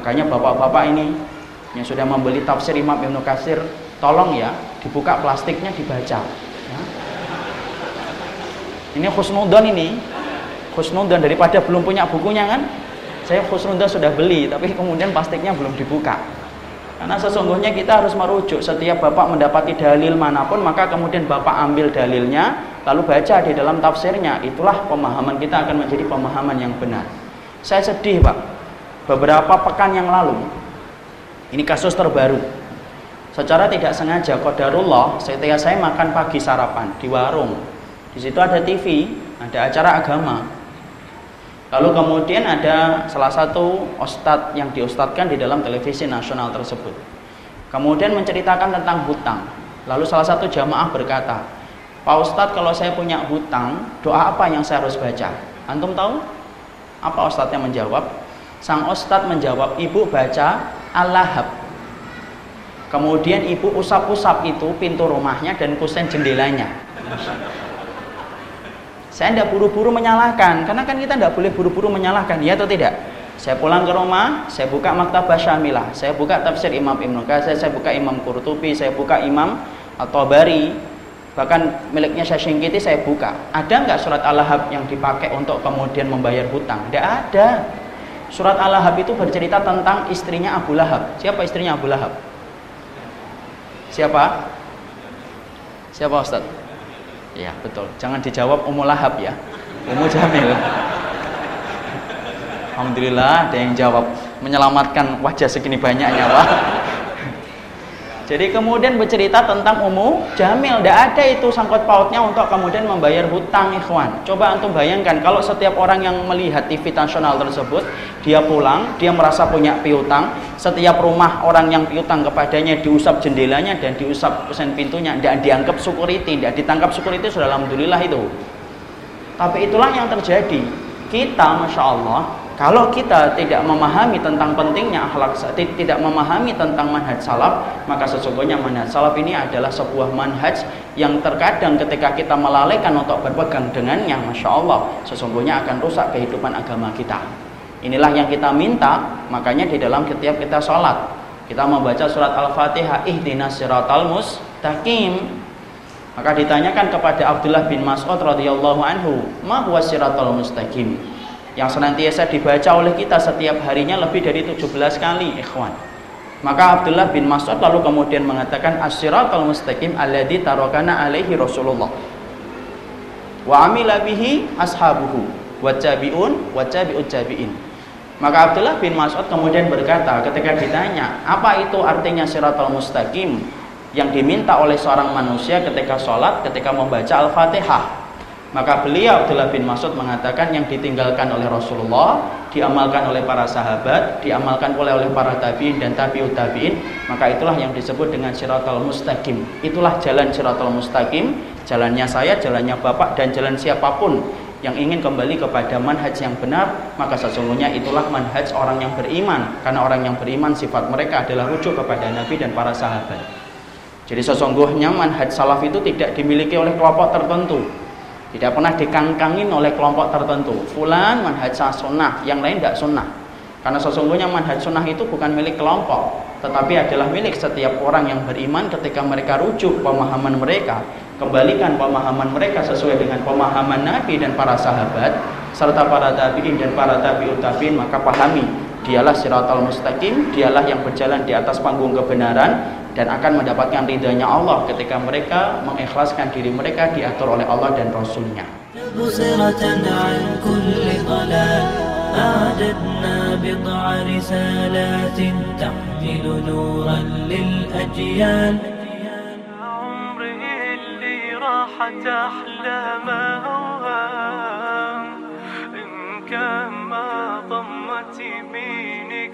Makanya bapak-bapak ini yang sudah membeli tafsir Imam Ibnu Katsir, tolong ya dibuka plastiknya dibaca. Ya. Ini khusnudon ini, khusnudon daripada belum punya bukunya kan? Saya khusnudon sudah beli, tapi kemudian plastiknya belum dibuka. Karena sesungguhnya kita harus merujuk setiap bapak mendapati dalil mana pun maka kemudian bapak ambil dalilnya lalu baca di dalam tafsirnya. Itulah pemahaman kita akan menjadi pemahaman yang benar. Saya sedih pak. Beberapa pekan yang lalu ini kasus terbaru. Secara tidak sengaja kodarullah setiap saya makan pagi sarapan di warung. Di situ ada TV, ada acara agama. Lalu kemudian ada salah satu ustadz yang diustadkan di dalam televisi nasional tersebut. Kemudian menceritakan tentang hutang. Lalu salah satu jamaah berkata, Pak Ustadz kalau saya punya hutang, doa apa yang saya harus baca? Antum tahu? Apa ustadznya menjawab? Sang ustadz menjawab, ibu baca Al-Lahab. Kemudian ibu usap-usap itu pintu rumahnya dan kusen jendelanya. Saya tidak buru-buru menyalahkan, karena kan kita tidak boleh buru-buru menyalahkan, ya atau tidak? Saya pulang ke rumah, saya buka maktabah Syamilah, saya buka tafsir Imam Ibnu Katsir, saya buka Imam Qurtubi, saya buka Imam At-Tabari, bahkan miliknya saya singkiti saya buka. Ada nggak surat Al-Lahab yang dipakai untuk kemudian membayar hutang? Tidak ada. Surat Al-Lahab itu bercerita tentang istrinya Abu Lahab. Siapa istrinya Abu Lahab? Siapa? Siapa Ustaz? Ya betul. Jangan dijawab Ummu Lahab ya. Ummu Jamil. Alhamdulillah ada yang jawab menyelamatkan wajah segini banyaknya Pak. Jadi kemudian bercerita tentang Ummu Jamil. Tidak ada itu sangkut pautnya untuk kemudian membayar hutang ikhwan. Coba antum bayangkan kalau setiap orang yang melihat TV nasional tersebut, dia pulang, dia merasa punya piutang, setiap rumah orang yang piutang kepadanya diusap jendelanya dan diusap kusen pintunya, tidak dianggap security, tidak ditangkap security sudah alhamdulillah itu. Tapi itulah yang terjadi. Kita, masya Allah, kalau kita tidak memahami tentang pentingnya akhlak tidak memahami tentang manhaj salaf, maka sesungguhnya manhaj salaf ini adalah sebuah manhaj yang terkadang ketika kita melalaikan untuk berpegang dengannya, masya Allah, sesungguhnya akan rusak kehidupan agama kita. Inilah yang kita minta, makanya di dalam setiap kita sholat, kita membaca surat Al-Fatihah, ihdinas siratal mustaqim. Maka ditanyakan kepada Abdullah bin Mas'ud radhiyallahu anhu, "Ma huwa siratal mustaqim?" Yang senantiasa dibaca oleh kita setiap harinya lebih dari 17 kali ikhwan. Maka Abdullah bin Mas'ud lalu kemudian mengatakan as-siratal mustaqim alladhi tarokana alaihi Rasulullah. Wa amila bihi ashabuhu wa tabi'un wa tabi'ut tabi'in. Maka Abdullah bin Mas'ud kemudian berkata ketika ditanya apa itu artinya siratal mustaqim? yang diminta oleh seorang manusia ketika sholat ketika membaca Al-Fatihah maka beliau Abdullah bin Mas'ud mengatakan yang ditinggalkan oleh Rasulullah, diamalkan oleh para sahabat, diamalkan oleh oleh para tabi'in dan tabi'ut tabi'in, maka itulah yang disebut dengan siratal mustaqim. Itulah jalan siratal mustaqim, jalannya saya, jalannya Bapak dan jalan siapa pun yang ingin kembali kepada manhaj yang benar, maka sesungguhnya itulah manhaj orang yang beriman. Karena orang yang beriman sifat mereka adalah rujuk kepada Nabi dan para sahabat. Jadi sesungguhnya manhaj salaf itu tidak dimiliki oleh kelompok tertentu, tidak pernah dikangkangin oleh kelompok tertentu. Fulan manhaj sunnah, yang lain tidak sunnah. Karena sesungguhnya manhaj sunnah itu bukan milik kelompok, tetapi adalah milik setiap orang yang beriman ketika mereka rujuk pemahaman mereka, kembalikan pemahaman mereka sesuai dengan pemahaman Nabi dan para sahabat, serta para tabi'in dan para tabi'ut tabi'in, maka pahami dialah siratal mustaqim, dialah yang berjalan di atas panggung kebenaran dan akan mendapatkan ridhanya Allah ketika mereka mengikhlaskan diri mereka diatur oleh Allah dan Rasulnya. أعددنا بضع رسالات تحمل نورا للأجيال عمره اللي راحت أحلامه Fatimi'nin